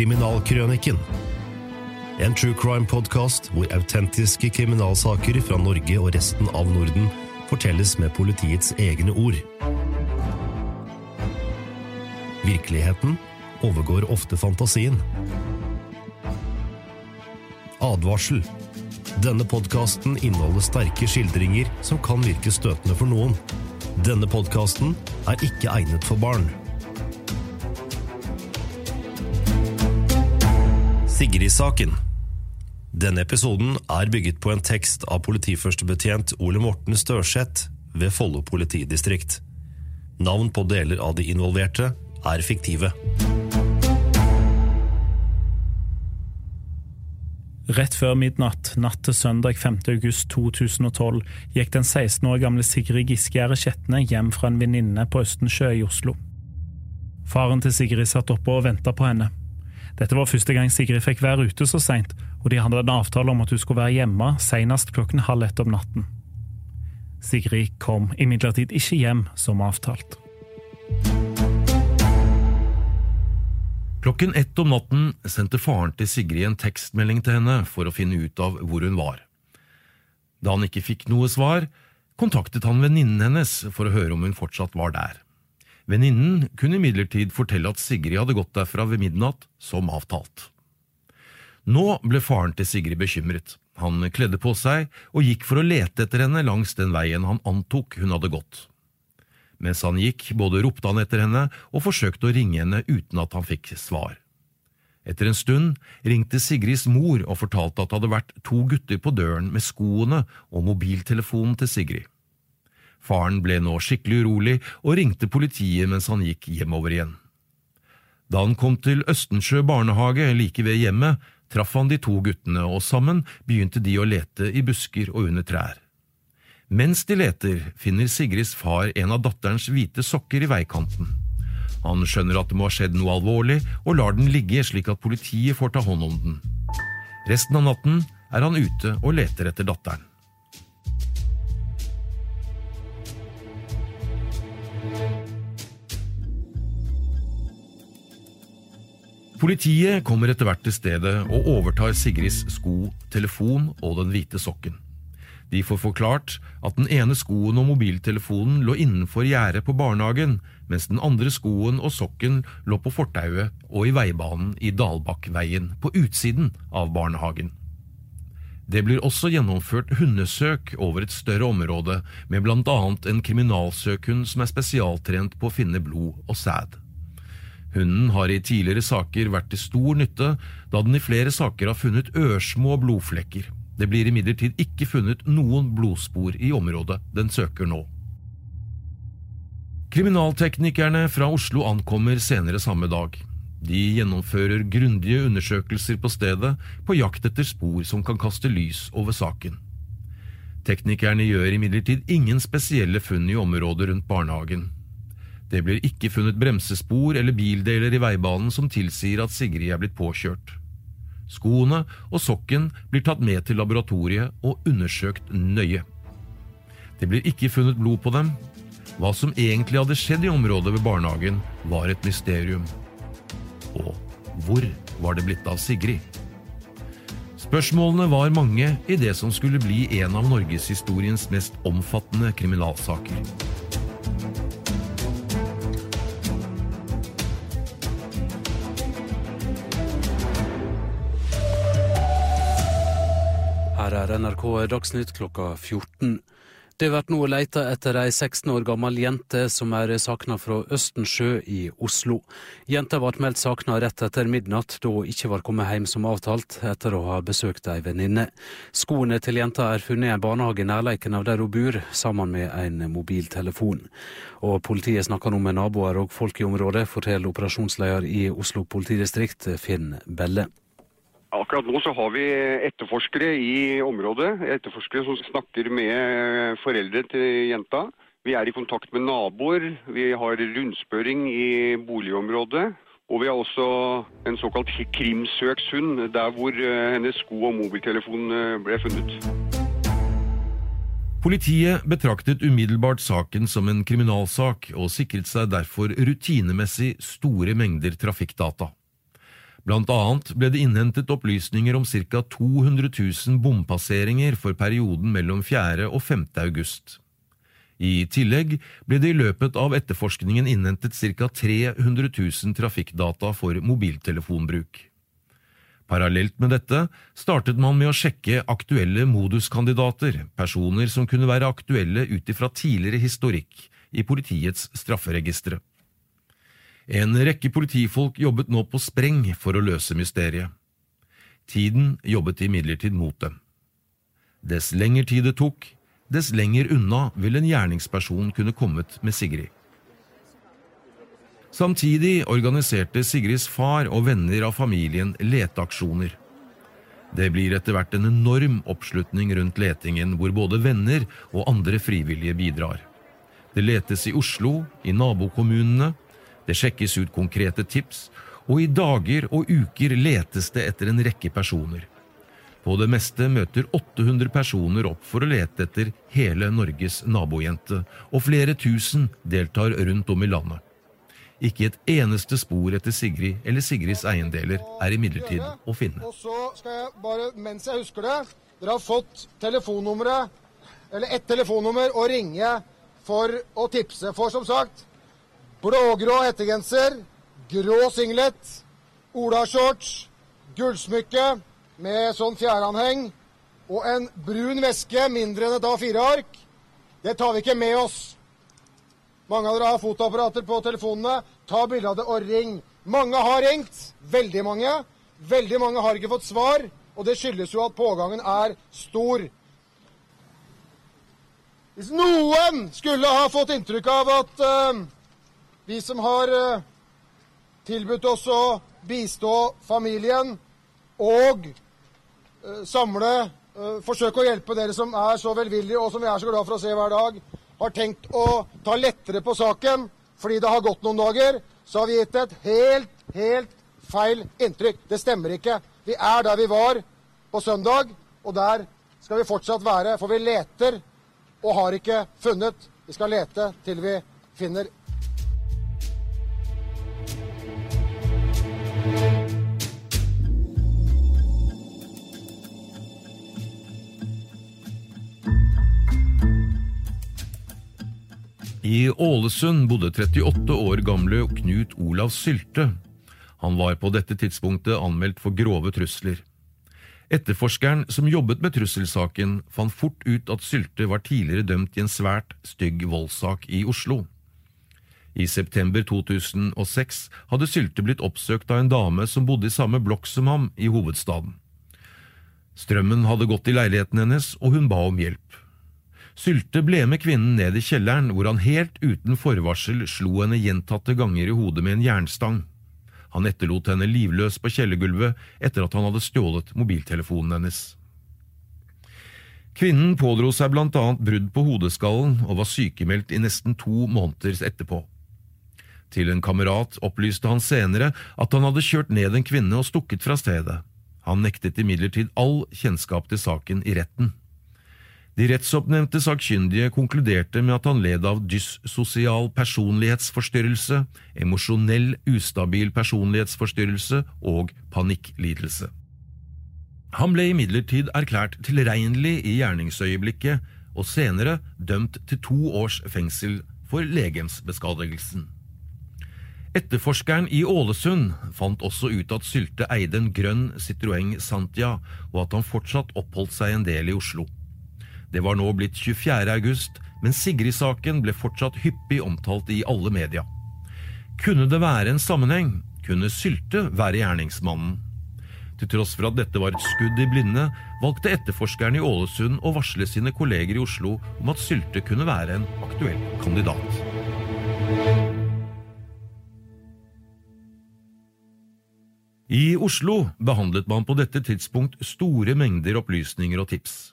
Kriminalkrøniken. En true crime-podkast hvor autentiske kriminalsaker fra Norge og resten av Norden fortelles med politiets egne ord. Virkeligheten overgår ofte fantasien. Advarsel. Denne podkasten inneholder sterke skildringer som kan virke støtende for noen. Denne podkasten er ikke egnet for barn. Sigrid-saken. Denne episoden er bygget på en tekst av politiførstebetjent Ole Morten Størseth ved Follo politidistrikt. Navn på deler av de involverte er fiktive. Rett før midnatt natt til søndag 5. august 2012 gikk den 16 år gamle Sigrid Giskegjerde Skjetne hjem fra en venninne på Østensjø i Oslo. Faren til Sigrid satt oppe og venta på henne. Dette var første gang Sigrid fikk være ute så seint, og de hadde en avtale om at hun skulle være hjemme senest klokken halv ett om natten. Sigrid kom imidlertid ikke hjem som avtalt. Klokken ett om natten sendte faren til Sigrid en tekstmelding til henne for å finne ut av hvor hun var. Da han ikke fikk noe svar, kontaktet han venninnen hennes for å høre om hun fortsatt var der. Venninnen kunne imidlertid fortelle at Sigrid hadde gått derfra ved midnatt, som avtalt. Nå ble faren til Sigrid bekymret. Han kledde på seg og gikk for å lete etter henne langs den veien han antok hun hadde gått. Mens han gikk, både ropte han etter henne og forsøkte å ringe henne uten at han fikk svar. Etter en stund ringte Sigrids mor og fortalte at det hadde vært to gutter på døren med skoene og mobiltelefonen til Sigrid. Faren ble nå skikkelig urolig og ringte politiet mens han gikk hjemover igjen. Da han kom til Østensjø barnehage like ved hjemmet, traff han de to guttene, og sammen begynte de å lete i busker og under trær. Mens de leter, finner Sigrids far en av datterens hvite sokker i veikanten. Han skjønner at det må ha skjedd noe alvorlig, og lar den ligge slik at politiet får ta hånd om den. Resten av natten er han ute og leter etter datteren. Politiet kommer etter hvert til stedet og overtar Sigrids sko, telefon og den hvite sokken. De får forklart at den ene skoen og mobiltelefonen lå innenfor gjerdet på barnehagen, mens den andre skoen og sokken lå på fortauet og i veibanen i Dalbakkveien på utsiden av barnehagen. Det blir også gjennomført hundesøk over et større område, med annet en kriminalsøkhund som er spesialtrent på å finne blod og sæd. Hunden har i tidligere saker vært til stor nytte, da den i flere saker har funnet ørsmå blodflekker. Det blir imidlertid ikke funnet noen blodspor i området den søker nå. Kriminalteknikerne fra Oslo ankommer senere samme dag. De gjennomfører grundige undersøkelser på stedet, på jakt etter spor som kan kaste lys over saken. Teknikerne gjør imidlertid ingen spesielle funn i området rundt barnehagen. Det blir ikke funnet bremsespor eller bildeler i veibanen som tilsier at Sigrid er blitt påkjørt. Skoene og sokken blir tatt med til laboratoriet og undersøkt nøye. Det blir ikke funnet blod på dem. Hva som egentlig hadde skjedd i området ved barnehagen, var et mysterium. Og hvor var det blitt av Sigrid? Spørsmålene var mange i det som skulle bli en av norgeshistoriens mest omfattende kriminalsaker. Her er NRK Dagsnytt klokka 14. Det blir nå leita etter ei 16 år gammel jente som er sakna fra Østensjø i Oslo. Jenta ble meldt sakna rett etter midnatt, da hun ikke var kommet hjem som avtalt etter å ha besøkt ei venninne. Skoene til jenta er funnet i en barnehage i nærleiken av der hun bor, sammen med en mobiltelefon. Og Politiet snakker nå med naboer og folk i området, forteller operasjonsleder i Oslo politidistrikt, Finn Belle. Akkurat nå så har vi etterforskere i området. Etterforskere som snakker med foreldre til jenta. Vi er i kontakt med naboer. Vi har rundspørring i boligområdet. Og vi har også en såkalt krimsøkshund, der hvor eh, hennes sko og mobiltelefon eh, ble funnet. Politiet betraktet umiddelbart saken som en kriminalsak, og sikret seg derfor rutinemessig store mengder trafikkdata. Blant annet ble det innhentet opplysninger om ca. 200 000 bompasseringer for perioden mellom 4. og 5. august. I tillegg ble det i løpet av etterforskningen innhentet ca. 300 000 trafikkdata for mobiltelefonbruk. Parallelt med dette startet man med å sjekke aktuelle moduskandidater, personer som kunne være aktuelle ut ifra tidligere historikk i politiets strafferegistre. En rekke politifolk jobbet nå på spreng for å løse mysteriet. Tiden jobbet imidlertid mot dem. Dess lenger tid det tok, dess lenger unna ville en gjerningsperson kunne kommet med Sigrid. Samtidig organiserte Sigrids far og venner av familien leteaksjoner. Det blir etter hvert en enorm oppslutning rundt letingen, hvor både venner og andre frivillige bidrar. Det letes i Oslo, i nabokommunene, det sjekkes ut konkrete tips, og i dager og uker letes det etter en rekke personer. På det meste møter 800 personer opp for å lete etter hele Norges nabojente, og flere tusen deltar rundt om i landet. Ikke et eneste spor etter Sigrid eller Sigrids eiendeler er imidlertid å finne. Og så skal jeg bare, mens jeg husker det Dere har fått telefonnummeret, eller ett telefonnummer, å ringe for å tipse. For som sagt, Blågrå hettegenser, grå singlet, olashorts, gullsmykke med sånn fjæranheng og en brun veske mindre enn et A4-ark. Det tar vi ikke med oss. Mange av dere har fotoapparater på telefonene. Ta bilde av det og ring. Mange har ringt. Veldig mange. Veldig mange har ikke fått svar, og det skyldes jo at pågangen er stor. Hvis noen skulle ha fått inntrykk av at uh, vi som har eh, tilbudt oss å bistå familien og eh, samle eh, Forsøke å hjelpe dere som er så velvillige og som vi er så glad for å se hver dag, har tenkt å ta lettere på saken fordi det har gått noen dager, så har vi gitt et helt, helt feil inntrykk. Det stemmer ikke. Vi er der vi var på søndag, og der skal vi fortsatt være. For vi leter og har ikke funnet. Vi skal lete til vi finner I Ålesund bodde 38 år gamle Knut Olav Sylte. Han var på dette tidspunktet anmeldt for grove trusler. Etterforskeren som jobbet med trusselsaken, fant fort ut at Sylte var tidligere dømt i en svært stygg voldssak i Oslo. I september 2006 hadde Sylte blitt oppsøkt av en dame som bodde i samme blokk som ham i hovedstaden. Strømmen hadde gått i leiligheten hennes, og hun ba om hjelp. Sylte ble med kvinnen ned i kjelleren, hvor han helt uten forvarsel slo henne gjentatte ganger i hodet med en jernstang. Han etterlot henne livløs på kjellergulvet etter at han hadde stjålet mobiltelefonen hennes. Kvinnen pådro seg blant annet brudd på hodeskallen og var sykemeldt i nesten to måneder etterpå. Til en kamerat opplyste han senere at han hadde kjørt ned en kvinne og stukket fra stedet. Han nektet imidlertid all kjennskap til saken i retten. De rettsoppnevnte sakkyndige konkluderte med at han led av dyssosial personlighetsforstyrrelse, emosjonell ustabil personlighetsforstyrrelse og panikklidelse. Han ble imidlertid erklært tilregnelig i gjerningsøyeblikket og senere dømt til to års fengsel for legemsbeskadigelsen. Etterforskeren i Ålesund fant også ut at Sylte eide en grønn Citroën Santia, og at han fortsatt oppholdt seg en del i Oslo. Det var nå blitt 24. august, men Sigrid-saken ble fortsatt hyppig omtalt i alle media. Kunne det være en sammenheng? Kunne Sylte være gjerningsmannen? Til tross for at dette var et skudd i blinde, valgte etterforskeren i Ålesund å varsle sine kolleger i Oslo om at Sylte kunne være en aktuell kandidat. I Oslo behandlet man på dette tidspunkt store mengder opplysninger og tips.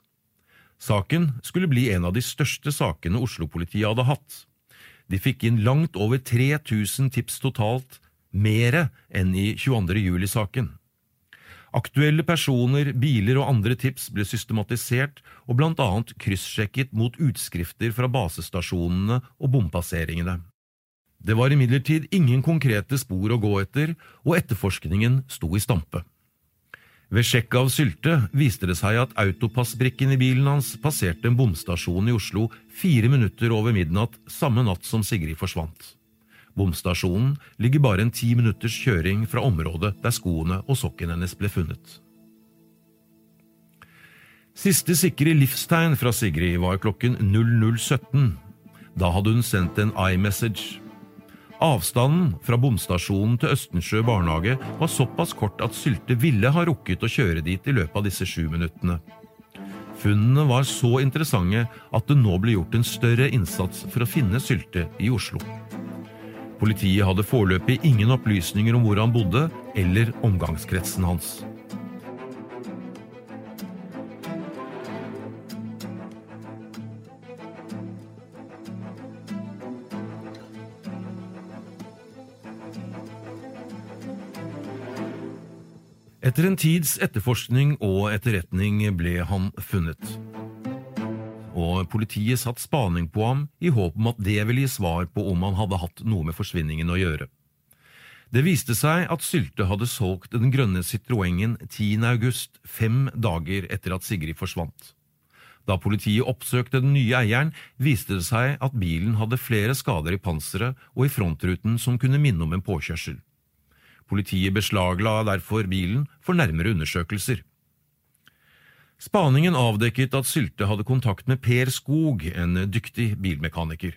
Saken skulle bli en av de største sakene Oslo-politiet hadde hatt. De fikk inn langt over 3000 tips totalt, mere enn i 22. juli-saken. Aktuelle personer, biler og andre tips ble systematisert og annet kryssjekket mot utskrifter fra basestasjonene og bompasseringene. Det var imidlertid ingen konkrete spor å gå etter, og etterforskningen sto i stampe. Ved sjekk av Sylte viste det seg at autopassbrikken i bilen hans passerte en bomstasjon i Oslo fire minutter over midnatt samme natt som Sigrid forsvant. Bomstasjonen ligger bare en ti minutters kjøring fra området der skoene og sokken hennes ble funnet. Siste sikre livstegn fra Sigrid var klokken 00.17. Da hadde hun sendt en iMessage. Avstanden fra bomstasjonen til Østensjø barnehage var såpass kort at Sylte ville ha rukket å kjøre dit i løpet av disse sju minuttene. Funnene var så interessante at det nå ble gjort en større innsats for å finne Sylte i Oslo. Politiet hadde foreløpig ingen opplysninger om hvor han bodde, eller omgangskretsen hans. Etter en tids etterforskning og etterretning ble han funnet. Og politiet satt spaning på ham i håp om at det ville gi svar på om han hadde hatt noe med forsvinningen å gjøre. Det viste seg at Sylte hadde solgt den grønne Citroengen 10. august, fem dager etter at Sigrid forsvant. Da politiet oppsøkte den nye eieren, viste det seg at bilen hadde flere skader i panseret og i frontruten som kunne minne om en påkjørsel. Politiet beslagla derfor bilen for nærmere undersøkelser. Spaningen avdekket at Sylte hadde kontakt med Per Skog, en dyktig bilmekaniker.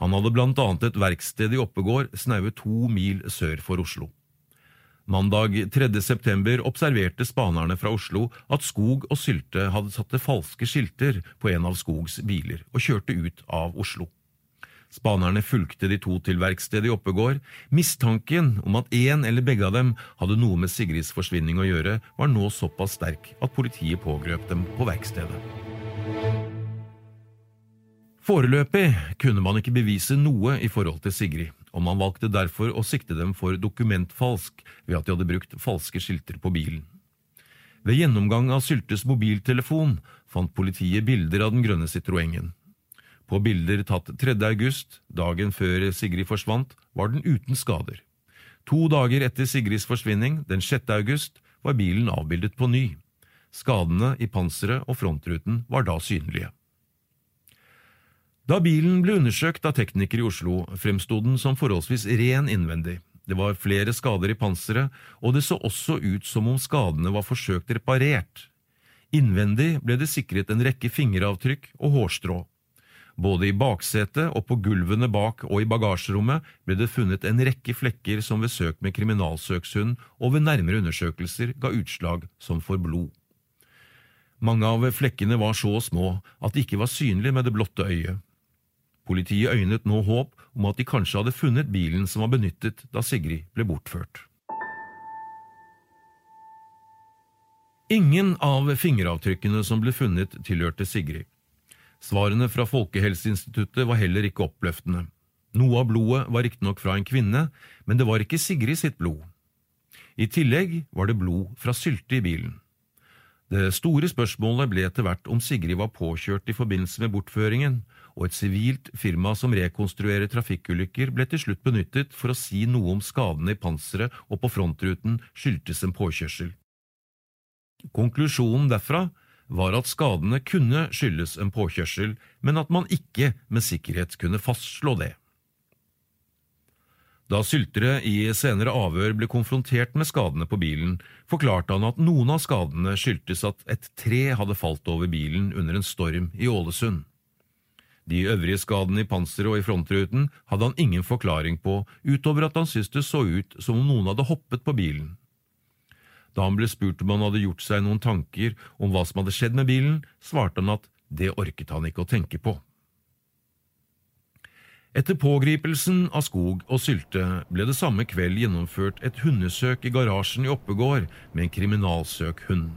Han hadde blant annet et verksted i Oppegård, snaue to mil sør for Oslo. Mandag 3. september observerte spanerne fra Oslo at Skog og Sylte hadde satt falske skilter på en av Skogs biler og kjørte ut av Oslo. Spanerne fulgte de to til verkstedet i Oppegård. Mistanken om at én eller begge av dem hadde noe med Sigrids forsvinning å gjøre, var nå såpass sterk at politiet pågrøp dem på verkstedet. Foreløpig kunne man ikke bevise noe i forhold til Sigrid, og man valgte derfor å sikte dem for dokumentfalsk ved at de hadde brukt falske skilter på bilen. Ved gjennomgang av Syltes mobiltelefon fant politiet bilder av den grønne Citroengen. På bilder tatt 3. august, dagen før Sigrid forsvant, var den uten skader. To dager etter Sigrids forsvinning, den 6. august, var bilen avbildet på ny. Skadene i panseret og frontruten var da synlige. Da bilen ble undersøkt av teknikere i Oslo, fremsto den som forholdsvis ren innvendig. Det var flere skader i panseret, og det så også ut som om skadene var forsøkt reparert. Innvendig ble det sikret en rekke fingeravtrykk og hårstrå. Både i baksetet og på gulvene bak og i bagasjerommet ble det funnet en rekke flekker som ved søk med kriminalsøkshund og ved nærmere undersøkelser ga utslag som for blod. Mange av flekkene var så små at de ikke var synlige med det blotte øyet. Politiet øynet nå håp om at de kanskje hadde funnet bilen som var benyttet da Sigrid ble bortført. Ingen av fingeravtrykkene som ble funnet, tilhørte Sigrid. Svarene fra Folkehelseinstituttet var heller ikke oppløftende. Noe av blodet var riktignok fra en kvinne, men det var ikke Sigrid sitt blod. I tillegg var det blod fra Sylte i bilen. Det store spørsmålet ble etter hvert om Sigrid var påkjørt i forbindelse med bortføringen, og et sivilt firma som rekonstruerer trafikkulykker ble til slutt benyttet for å si noe om skadene i panseret og på frontruten skyldtes en påkjørsel. Konklusjonen derfra var at skadene kunne skyldes en påkjørsel, men at man ikke med sikkerhet kunne fastslå det. Da Syltere i senere avhør ble konfrontert med skadene på bilen, forklarte han at noen av skadene skyldtes at et tre hadde falt over bilen under en storm i Ålesund. De øvrige skadene i panseret og i frontruten hadde han ingen forklaring på, utover at han syntes det så ut som om noen hadde hoppet på bilen. Da han ble spurt om han hadde gjort seg noen tanker om hva som hadde skjedd med bilen, svarte han at det orket han ikke å tenke på. Etter pågripelsen av Skog og Sylte ble det samme kveld gjennomført et hundesøk i garasjen i Oppegård med en kriminalsøkhund.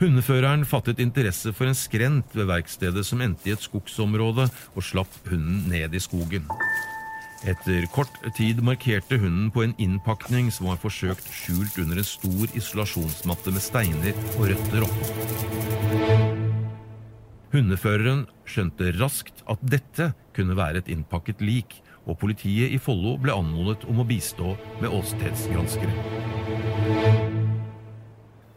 Hundeføreren fattet interesse for en skrent ved verkstedet som endte i et skogsområde, og slapp hunden ned i skogen. Etter kort tid markerte hunden på en innpakning som var forsøkt skjult under en stor isolasjonsmatte med steiner og røtter oppå. Hundeføreren skjønte raskt at dette kunne være et innpakket lik, og politiet i Follo ble anmodet om å bistå med åstedsgranskere.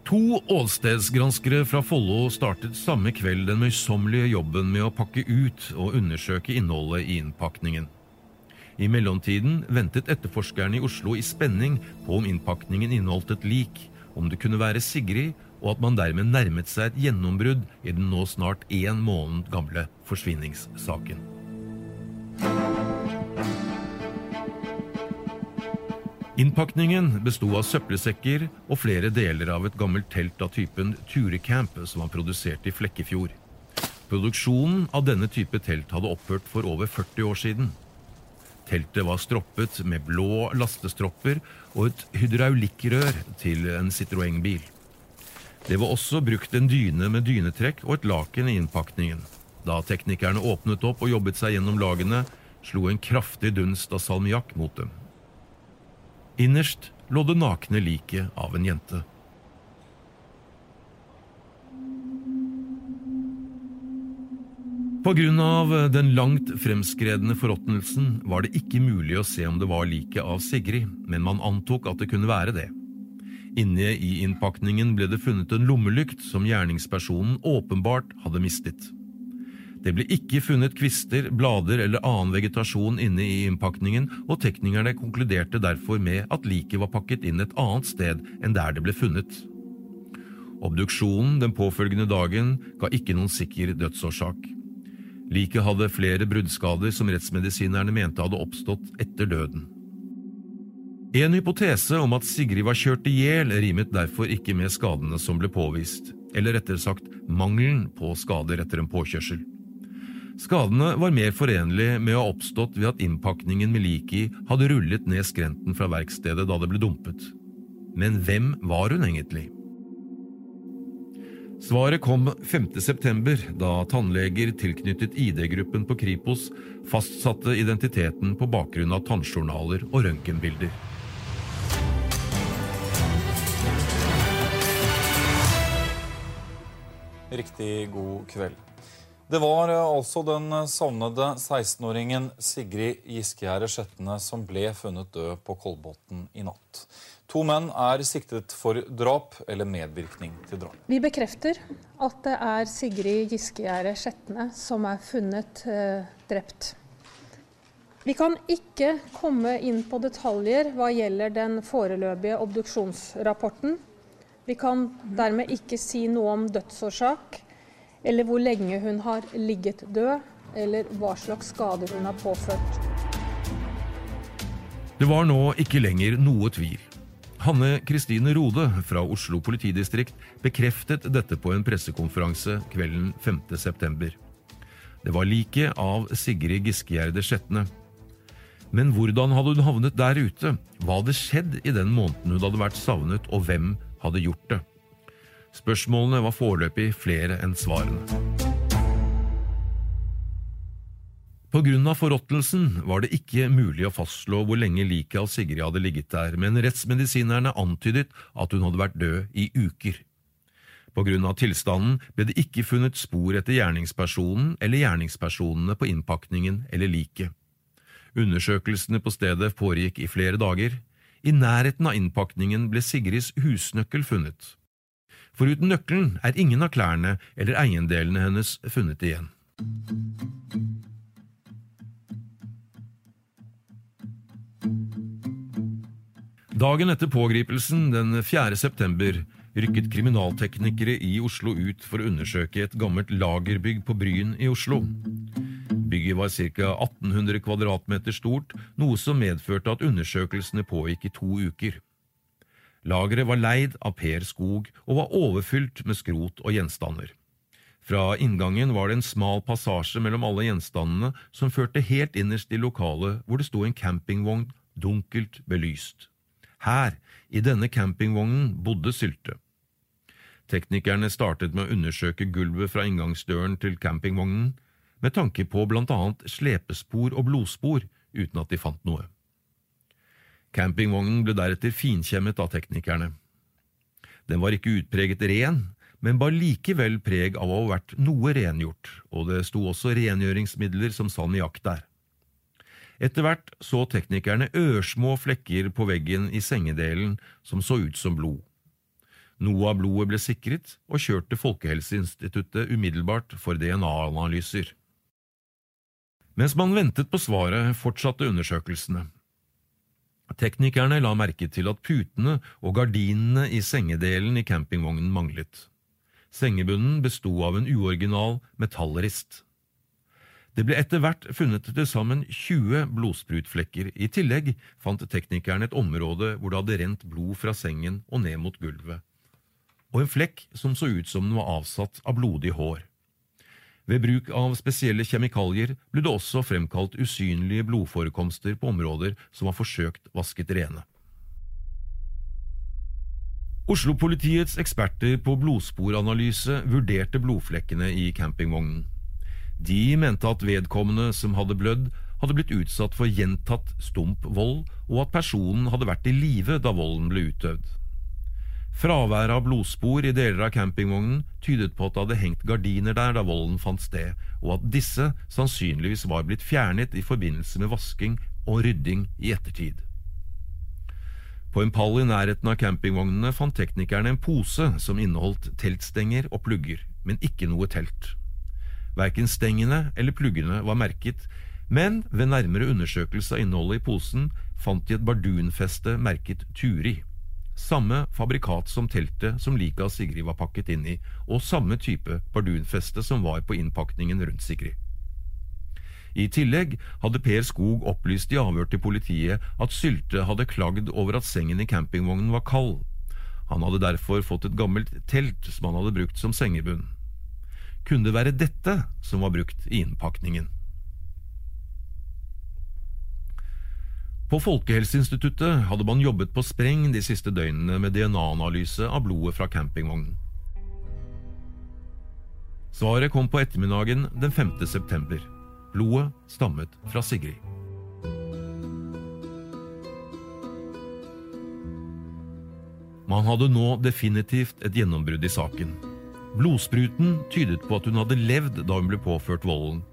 To åstedsgranskere fra Follo startet samme kveld den møysommelige jobben med å pakke ut og undersøke innholdet i innpakningen. I mellomtiden ventet etterforskerne i Oslo i spenning på om innpakningen inneholdt et lik, om det kunne være Sigrid, og at man dermed nærmet seg et gjennombrudd i den nå snart én måned gamle forsvinningssaken. Innpakningen besto av søppelsekker og flere deler av et gammelt telt av typen Turecamp som var produsert i Flekkefjord. Produksjonen av denne type telt hadde opphørt for over 40 år siden. Teltet var stroppet med blå lastestropper og et hydraulikkrør til en Citroën-bil. Det var også brukt en dyne med dynetrekk og et laken i innpakningen. Da teknikerne åpnet opp og jobbet seg gjennom lagene, slo en kraftig dunst av salmiakk mot dem. Innerst lå det nakne liket av en jente. Av den langt fremskredne forråtnelsen var det ikke mulig å se om det var liket av Sigrid, men man antok at det kunne være det. Inne i innpakningen ble det funnet en lommelykt som gjerningspersonen åpenbart hadde mistet. Det ble ikke funnet kvister, blader eller annen vegetasjon inne i innpakningen, og teknikerne konkluderte derfor med at liket var pakket inn et annet sted enn der det ble funnet. Obduksjonen den påfølgende dagen ga ikke noen sikker dødsårsak. Liket hadde flere bruddskader som rettsmedisinerne mente hadde oppstått etter døden. En hypotese om at Sigrid var kjørt i hjel, rimet derfor ikke med skadene som ble påvist, eller rettere sagt mangelen på skader etter en påkjørsel. Skadene var mer forenlig med å ha oppstått ved at innpakningen med liket i hadde rullet ned skrenten fra verkstedet da det ble dumpet. Men hvem var hun egentlig? Svaret kom 5.9, da tannleger tilknyttet ID-gruppen på Kripos fastsatte identiteten på bakgrunn av tannjournaler og røntgenbilder. Riktig god kveld. Det var eh, altså den eh, savnede 16-åringen Sigrid Giskegjerde Skjetne som ble funnet død på Kolbotn i natt. To menn er siktet for drap eller medvirkning til drap. Vi bekrefter at det er Sigrid Giskegjerde Skjetne som er funnet eh, drept. Vi kan ikke komme inn på detaljer hva gjelder den foreløpige obduksjonsrapporten. Vi kan dermed ikke si noe om dødsårsak, eller hvor lenge hun har ligget død, eller hva slags skader hun har påført. Det var nå ikke lenger noe tvil. Hanne Kristine Rode fra Oslo politidistrikt bekreftet dette på en pressekonferanse kvelden 5.9. Det var liket av Sigrid Giskegjerde Skjetne. Men hvordan hadde hun havnet der ute? Hva hadde skjedd i den måneden hun hadde vært savnet, og hvem hadde gjort det. Spørsmålene var foreløpig flere enn svarene. Av forråtnelsen var det ikke mulig å fastslå hvor lenge liket av Sigrid hadde ligget der, men rettsmedisinerne antydet at hun hadde vært død i uker. Av tilstanden ble det ikke funnet spor etter gjerningspersonen eller gjerningspersonene på innpakningen eller liket. Undersøkelsene på stedet foregikk i flere dager. I nærheten av innpakningen ble Sigrids husnøkkel funnet. Foruten nøkkelen er ingen av klærne eller eiendelene hennes funnet igjen. Dagen etter pågripelsen, den 4. september, rykket kriminalteknikere i Oslo ut for å undersøke et gammelt lagerbygg på Bryn i Oslo. Bygget var ca. 1800 kvadratmeter stort, noe som medførte at undersøkelsene pågikk i to uker. Lageret var leid av Per Skog og var overfylt med skrot og gjenstander. Fra inngangen var det en smal passasje mellom alle gjenstandene som førte helt innerst i lokalet hvor det sto en campingvogn dunkelt belyst. Her, i denne campingvognen, bodde Sylte. Teknikerne startet med å undersøke gulvet fra inngangsdøren til campingvognen, med tanke på blant annet slepespor og blodspor, uten at de fant noe. Campingvognen ble deretter finkjemmet av teknikerne. Den var ikke utpreget ren, men bar likevel preg av å ha vært noe rengjort, og det sto også rengjøringsmidler som salmiakk der. Etter hvert så teknikerne ørsmå flekker på veggen i sengedelen som så ut som blod. Noe av blodet ble sikret og kjørt til Folkehelseinstituttet umiddelbart for DNA-analyser. Mens man ventet på svaret, fortsatte undersøkelsene. Teknikerne la merke til at putene og gardinene i sengedelen i campingvognen manglet. Sengebunnen besto av en uoriginal metallrist. Det ble etter hvert funnet til sammen 20 blodsprutflekker. I tillegg fant teknikerne et område hvor det hadde rent blod fra sengen og ned mot gulvet, og en flekk som så ut som den var avsatt av blodig hår. Ved bruk av spesielle kjemikalier ble det også fremkalt usynlige blodforekomster på områder som var forsøkt vasket rene. Oslo-politiets eksperter på blodsporanalyse vurderte blodflekkene i campingvognen. De mente at vedkommende som hadde blødd, hadde blitt utsatt for gjentatt stump vold, og at personen hadde vært i live da volden ble utøvd. Fraværet av blodspor i deler av campingvognen tydet på at det hadde hengt gardiner der da volden fant sted, og at disse sannsynligvis var blitt fjernet i forbindelse med vasking og rydding i ettertid. På en pall i nærheten av campingvognene fant teknikerne en pose som inneholdt teltstenger og plugger, men ikke noe telt. Verken stengene eller pluggene var merket, men ved nærmere undersøkelse av innholdet i posen fant de et bardunfeste merket Turi. Samme fabrikat som teltet som liket av Sigrid var pakket inn i, og samme type bardunfeste som var på innpakningen rundt Sigrid. I tillegg hadde Per Skog opplyst i avhør til politiet at Sylte hadde klagd over at sengen i campingvognen var kald. Han hadde derfor fått et gammelt telt som han hadde brukt som sengebunn kunne det være dette som var brukt i innpakningen. På Folkehelseinstituttet hadde man jobbet på spreng de siste døgnene med DNA-analyse av blodet fra campingvognen. Svaret kom på ettermiddagen den 5. september. Blodet stammet fra Sigrid. Man hadde nå definitivt et gjennombrudd i saken. Blodspruten tydet på at hun hadde levd da hun ble påført volden.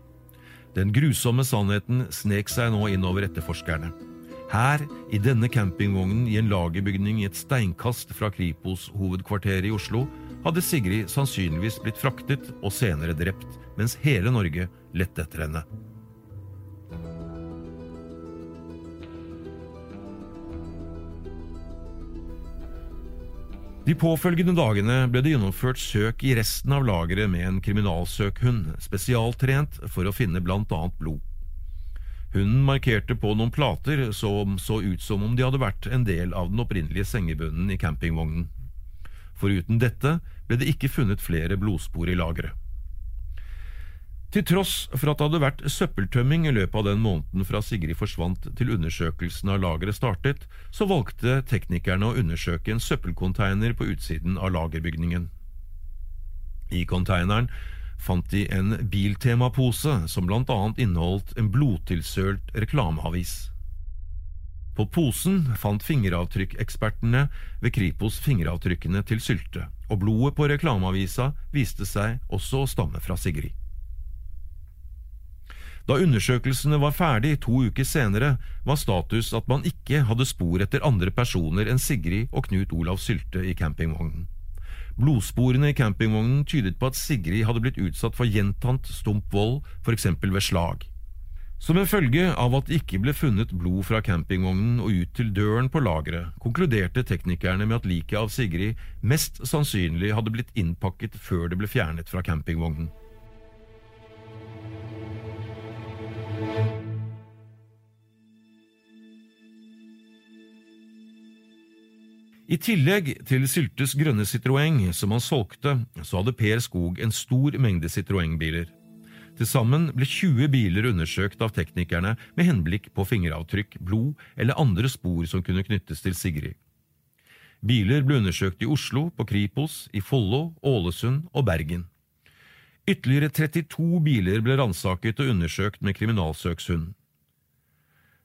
Den grusomme sannheten snek seg nå innover etterforskerne. Her, i denne campingvognen i en lagerbygning i et steinkast fra Kripos hovedkvarter i Oslo, hadde Sigrid sannsynligvis blitt fraktet og senere drept, mens hele Norge lette etter henne. De påfølgende dagene ble det gjennomført søk i resten av lageret med en kriminalsøkhund, spesialtrent for å finne annet blod. Hunden markerte på noen plater som så ut som om de hadde vært en del av den opprinnelige sengebunnen i campingvognen. Foruten dette ble det ikke funnet flere blodspor i lageret. Til tross for at det hadde vært søppeltømming i løpet av den måneden fra Sigrid forsvant til undersøkelsen av lageret startet, så valgte teknikerne å undersøke en søppelcontainer på utsiden av lagerbygningen. I konteineren fant de en Biltema-pose som blant annet inneholdt en blodtilsølt reklameavis. På posen fant fingeravtrykkekspertene ved Kripos fingeravtrykkene til Sylte, og blodet på reklameavisa viste seg også å stamme fra Sigrid. Da undersøkelsene var ferdig to uker senere, var status at man ikke hadde spor etter andre personer enn Sigrid og Knut Olav Sylte i campingvognen. Blodsporene i campingvognen tydet på at Sigrid hadde blitt utsatt for gjentatt stump vold, f.eks. ved slag. Som en følge av at det ikke ble funnet blod fra campingvognen og ut til døren på lageret, konkluderte teknikerne med at liket av Sigrid mest sannsynlig hadde blitt innpakket før det ble fjernet fra campingvognen. I tillegg til Syltes grønne Citroën som han solgte, så hadde Per Skog en stor mengde Citroën-biler. Til sammen ble 20 biler undersøkt av teknikerne med henblikk på fingeravtrykk, blod eller andre spor som kunne knyttes til Sigrid. Biler ble undersøkt i Oslo, på Kripos, i Follo, Ålesund og Bergen. Ytterligere 32 biler ble ransaket og undersøkt med kriminalsøkshund.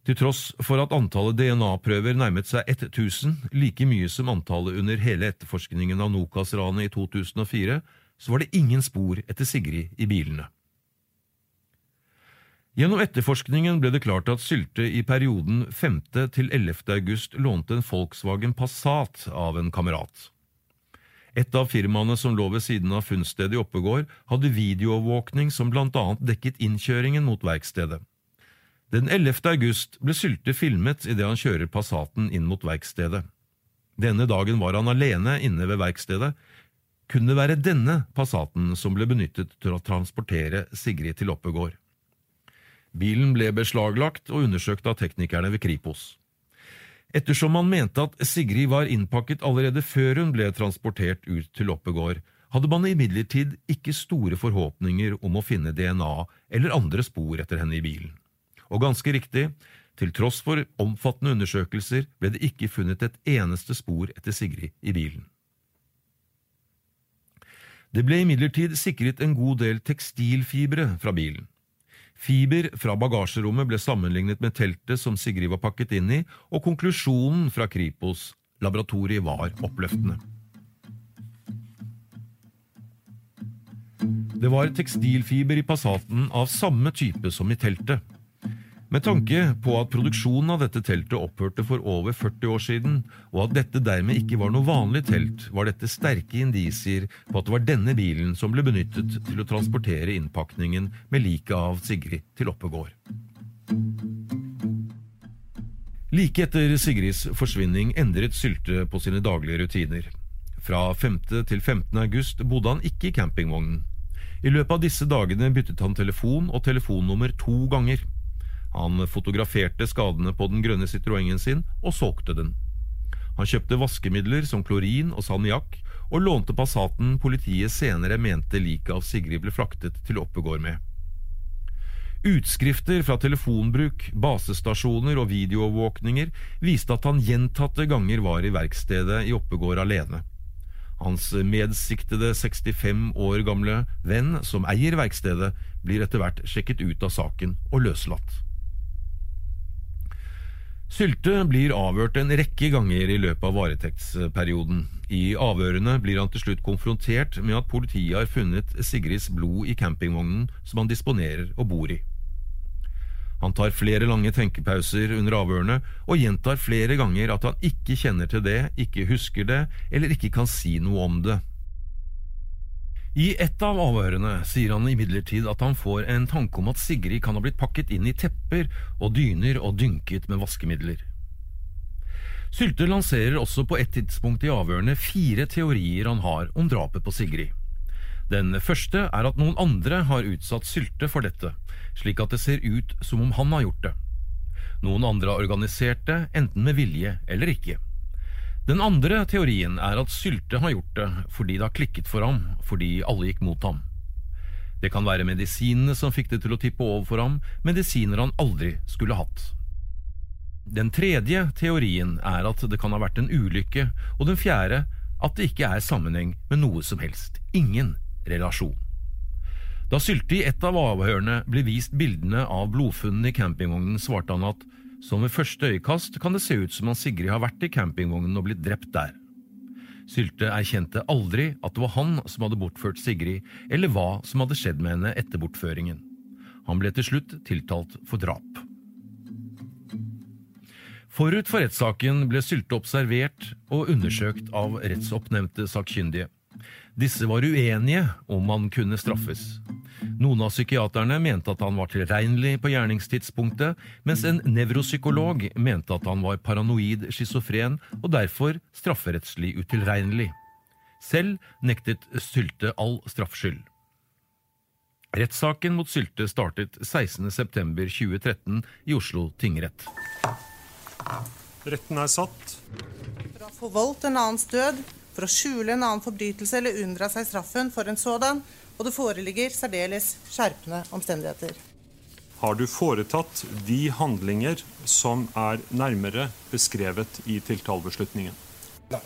Til tross for at antallet DNA-prøver nærmet seg 1000, like mye som antallet under hele etterforskningen av Nokas-ranet i 2004, så var det ingen spor etter Sigrid i bilene. Gjennom etterforskningen ble det klart at Sylte i perioden 5. til 11. august lånte en Volkswagen Passat av en kamerat. Et av firmaene som lå ved siden av funnstedet i Oppegård, hadde videoovervåkning som blant annet dekket innkjøringen mot verkstedet. Den 11. august ble Sylte filmet idet han kjører Passaten inn mot verkstedet. Denne dagen var han alene inne ved verkstedet. Kunne det være denne Passaten som ble benyttet til å transportere Sigrid til Oppegård? Bilen ble beslaglagt og undersøkt av teknikerne ved Kripos. Ettersom man mente at Sigrid var innpakket allerede før hun ble transportert ut til Oppegård, hadde man imidlertid ikke store forhåpninger om å finne DNA eller andre spor etter henne i bilen. Og ganske riktig, til tross for omfattende undersøkelser ble det ikke funnet et eneste spor etter Sigrid i bilen. Det ble imidlertid sikret en god del tekstilfibre fra bilen. Fiber fra bagasjerommet ble sammenlignet med teltet som Sigrid var pakket inn i, og konklusjonen fra Kripos laboratoriet var oppløftende. Det var tekstilfiber i Passaten av samme type som i teltet. Med tanke på at produksjonen av dette teltet opphørte for over 40 år siden, og at dette dermed ikke var noe vanlig telt, var dette sterke indisier på at det var denne bilen som ble benyttet til å transportere innpakningen med liket av Sigrid til Oppegård. Like etter Sigrids forsvinning endret Sylte på sine daglige rutiner. Fra 5. til 15. august bodde han ikke i campingvognen. I løpet av disse dagene byttet han telefon og telefonnummer to ganger. Han fotograferte skadene på den grønne Citroëngen sin og solgte den. Han kjøpte vaskemidler som klorin og salmiakk, og lånte Passaten politiet senere mente liket av Sigrid ble fraktet til Oppegård med. Utskrifter fra telefonbruk, basestasjoner og videoovervåkninger viste at han gjentatte ganger var i verkstedet i Oppegård alene. Hans medsiktede 65 år gamle venn, som eier verkstedet, blir etter hvert sjekket ut av saken og løslatt. Sylte blir avhørt en rekke ganger i løpet av varetektsperioden. I avhørene blir han til slutt konfrontert med at politiet har funnet Sigrids blod i campingvognen som han disponerer og bor i. Han tar flere lange tenkepauser under avhørene og gjentar flere ganger at han ikke kjenner til det, ikke husker det eller ikke kan si noe om det. I et av avhørene sier han imidlertid at han får en tanke om at Sigrid kan ha blitt pakket inn i tepper og dyner og dynket med vaskemidler. Sylte lanserer også på et tidspunkt i avhørene fire teorier han har om drapet på Sigrid. Den første er at noen andre har utsatt Sylte for dette, slik at det ser ut som om han har gjort det. Noen andre har organisert det, enten med vilje eller ikke. Den andre teorien er at Sylte har gjort det fordi det har klikket for ham, fordi alle gikk mot ham. Det kan være medisinene som fikk det til å tippe over for ham, medisiner han aldri skulle hatt. Den tredje teorien er at det kan ha vært en ulykke, og den fjerde at det ikke er sammenheng med noe som helst. Ingen relasjon. Da Sylte i et av avhørene ble vist bildene av blodfunnene i campingvognen, svarte han at som ved første øyekast kan det se ut som om Sigrid har vært i campingvognen og blitt drept der. Sylte erkjente aldri at det var han som hadde bortført Sigrid, eller hva som hadde skjedd med henne etter bortføringen. Han ble til slutt tiltalt for drap. Forut for rettssaken ble Sylte observert og undersøkt av rettsoppnevnte sakkyndige. Disse var uenige om han kunne straffes. Noen av psykiaterne mente at han var tilregnelig på gjerningstidspunktet, mens en nevropsykolog mente at han var paranoid schizofren og derfor strafferettslig utilregnelig. Selv nektet Sylte all straffskyld. Rettssaken mot Sylte startet 16.9.2013 i Oslo tingrett. Retten er satt. For å ha forvoldt en annens død for å skjule en annen forbrytelse eller unndra seg straffen for en sådan, og det foreligger særdeles skjerpende omstendigheter. Har du foretatt de handlinger som er nærmere beskrevet i tiltalebeslutningen? Nei.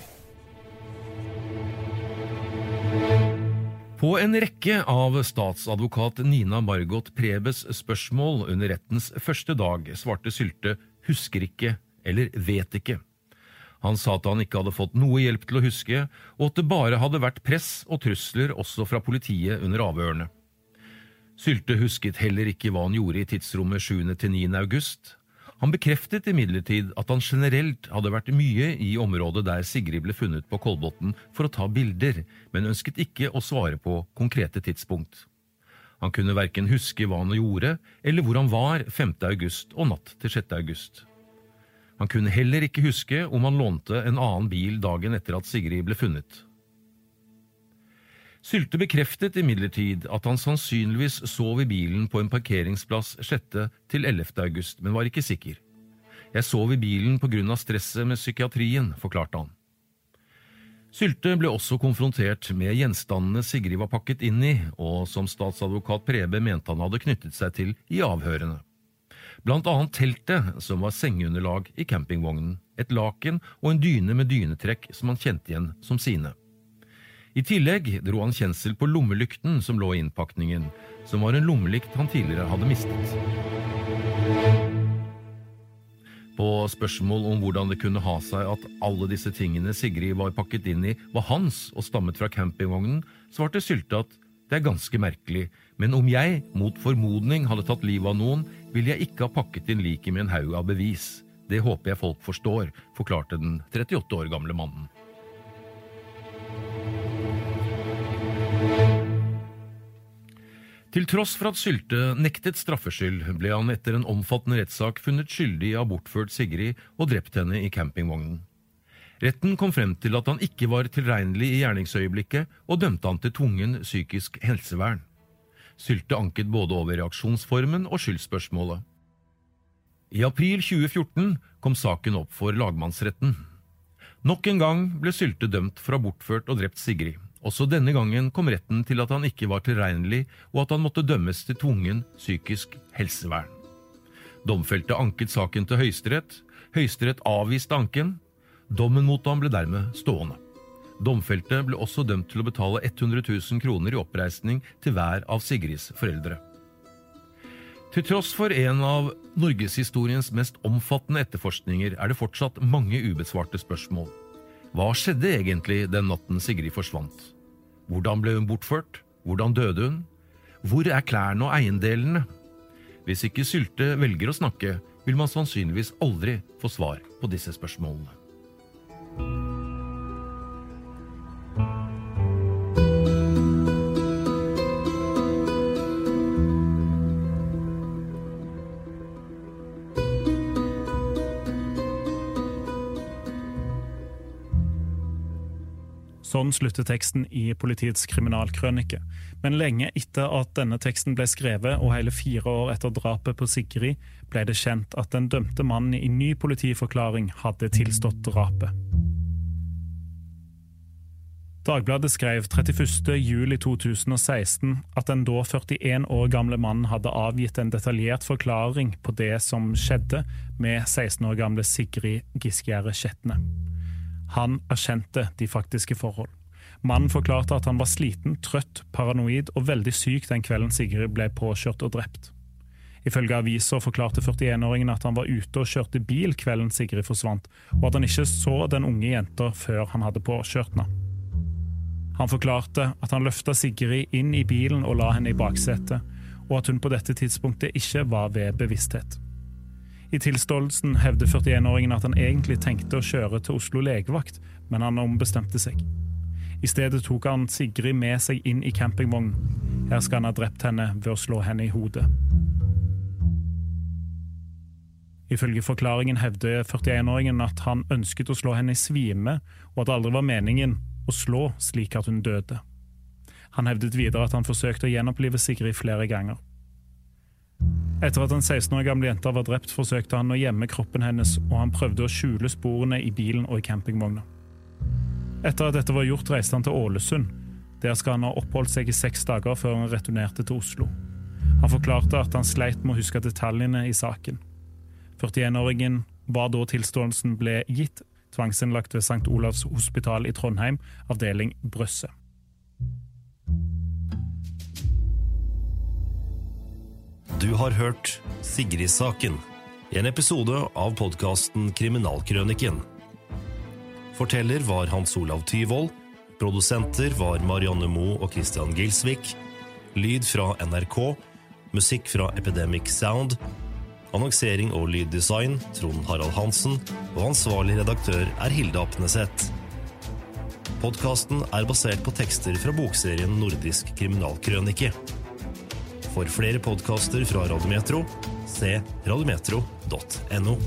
På en rekke av statsadvokat Nina Margot Prebes spørsmål under rettens første dag svarte Sylte 'husker ikke' eller 'vet ikke'. Han sa at han ikke hadde fått noe hjelp til å huske, og at det bare hadde vært press og trusler også fra politiet under avhørene. Sylte husket heller ikke hva han gjorde i tidsrommet 7. til 9. august. Han bekreftet imidlertid at han generelt hadde vært mye i området der Sigrid ble funnet på Kolbotn for å ta bilder, men ønsket ikke å svare på konkrete tidspunkt. Han kunne verken huske hva han gjorde, eller hvor han var 5. august og natt til 6. august. Han kunne heller ikke huske om han lånte en annen bil dagen etter at Sigrid ble funnet. Sylte bekreftet imidlertid at han sannsynligvis sov i bilen på en parkeringsplass 6. til 11. august, men var ikke sikker. Jeg sov i bilen på grunn av stresset med psykiatrien, forklarte han. Sylte ble også konfrontert med gjenstandene Sigrid var pakket inn i, og som statsadvokat Prebe mente han hadde knyttet seg til i avhørene blant annet teltet, som var sengeunderlag i campingvognen, et laken og en dyne med dynetrekk som han kjente igjen som sine. I tillegg dro han kjensel på lommelykten som lå i innpakningen, som var en lommelykt han tidligere hadde mistet. På spørsmål om hvordan det kunne ha seg at alle disse tingene Sigrid var pakket inn i, var hans og stammet fra campingvognen, svarte Sylte at det er ganske merkelig, men om jeg, mot formodning, hadde tatt livet av noen, ville jeg ikke ha pakket inn liket med en haug av bevis. Det håper jeg folk forstår, forklarte den 38 år gamle mannen. Til tross for at Sylte nektet straffskyld, ble han etter en omfattende rettssak funnet skyldig i å ha bortført Sigrid og drept henne i campingvognen. Retten kom frem til at han ikke var tilregnelig i gjerningsøyeblikket, og dømte han til tvungen psykisk helsevern. Sylte anket både over reaksjonsformen og skyldspørsmålet. I april 2014 kom saken opp for lagmannsretten. Nok en gang ble Sylte dømt for å ha bortført og drept Sigrid. Også denne gangen kom retten til at han ikke var tilregnelig, og at han måtte dømmes til tvungen psykisk helsevern. Domfelte anket saken til Høyesterett. Høyesterett avviste anken, Dommen mot ham ble dermed stående. Domfelte ble også dømt til å betale 100 000 kroner i oppreisning til hver av Sigrids foreldre. Til tross for en av norgeshistoriens mest omfattende etterforskninger er det fortsatt mange ubesvarte spørsmål. Hva skjedde egentlig den natten Sigrid forsvant? Hvordan ble hun bortført? Hvordan døde hun? Hvor er klærne og eiendelene? Hvis ikke Sylte velger å snakke, vil man sannsynligvis aldri få svar på disse spørsmålene. Sånn slutter teksten i politiets kriminalkrønike. Men lenge etter at denne teksten ble skrevet, og hele fire år etter drapet på Sigrid, ble det kjent at den dømte mannen i ny politiforklaring hadde tilstått drapet. Dagbladet skrev 31.07.2016 at den da 41 år gamle mannen hadde avgitt en detaljert forklaring på det som skjedde med 16 år gamle Sigrid Giskegjerde Skjetne. Han erkjente de faktiske forhold. Mannen forklarte at han var sliten, trøtt, paranoid og veldig syk den kvelden Sigrid ble påkjørt og drept. Ifølge aviser forklarte 41-åringen at han var ute og kjørte bil kvelden Sigrid forsvant, og at han ikke så den unge jenta før han hadde påkjørt henne. Han forklarte at han løfta Sigrid inn i bilen og la henne i baksetet, og at hun på dette tidspunktet ikke var ved bevissthet. I tilståelsen hevder 41-åringen at han egentlig tenkte å kjøre til Oslo legevakt, men han ombestemte seg. I stedet tok han Sigrid med seg inn i campingvognen. Her skal han ha drept henne ved å slå henne i hodet. Ifølge forklaringen hevder 41-åringen at han ønsket å slå henne i svime, og at det aldri var meningen å slå slik at hun døde. Han hevdet videre at han forsøkte å gjenopplive Sigrid flere ganger. Etter at den 16 år gamle jenta var drept, forsøkte han å gjemme kroppen hennes, og han prøvde å skjule sporene i bilen og i campingvogna. Etter at dette var gjort, reiste han til Ålesund. Der skal han ha oppholdt seg i seks dager før han returnerte til Oslo. Han forklarte at han sleit med å huske detaljene i saken. 41-åringen var da tilståelsen ble gitt, tvangsinnlagt ved St. Olavs hospital i Trondheim, avdeling Brøsset. Du har hørt Sigrid-saken, en episode av podkasten Kriminalkrøniken. Forteller var Hans Olav Tyvold. Produsenter var Marianne Moe og Christian Gilsvik. Lyd fra NRK. Musikk fra Epidemic Sound. Annonsering og lyddesign Trond Harald Hansen. Og ansvarlig redaktør er Hilde Apneseth. Podkasten er basert på tekster fra bokserien Nordisk kriminalkrønike. For flere podkaster fra Radiometro, se radiometro.no.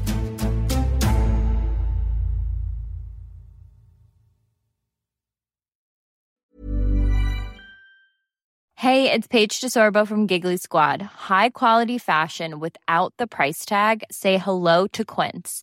Hey, it's Paige DeSorbo from Giggly Squad. High quality fashion without the price tag. Say hello to Quince.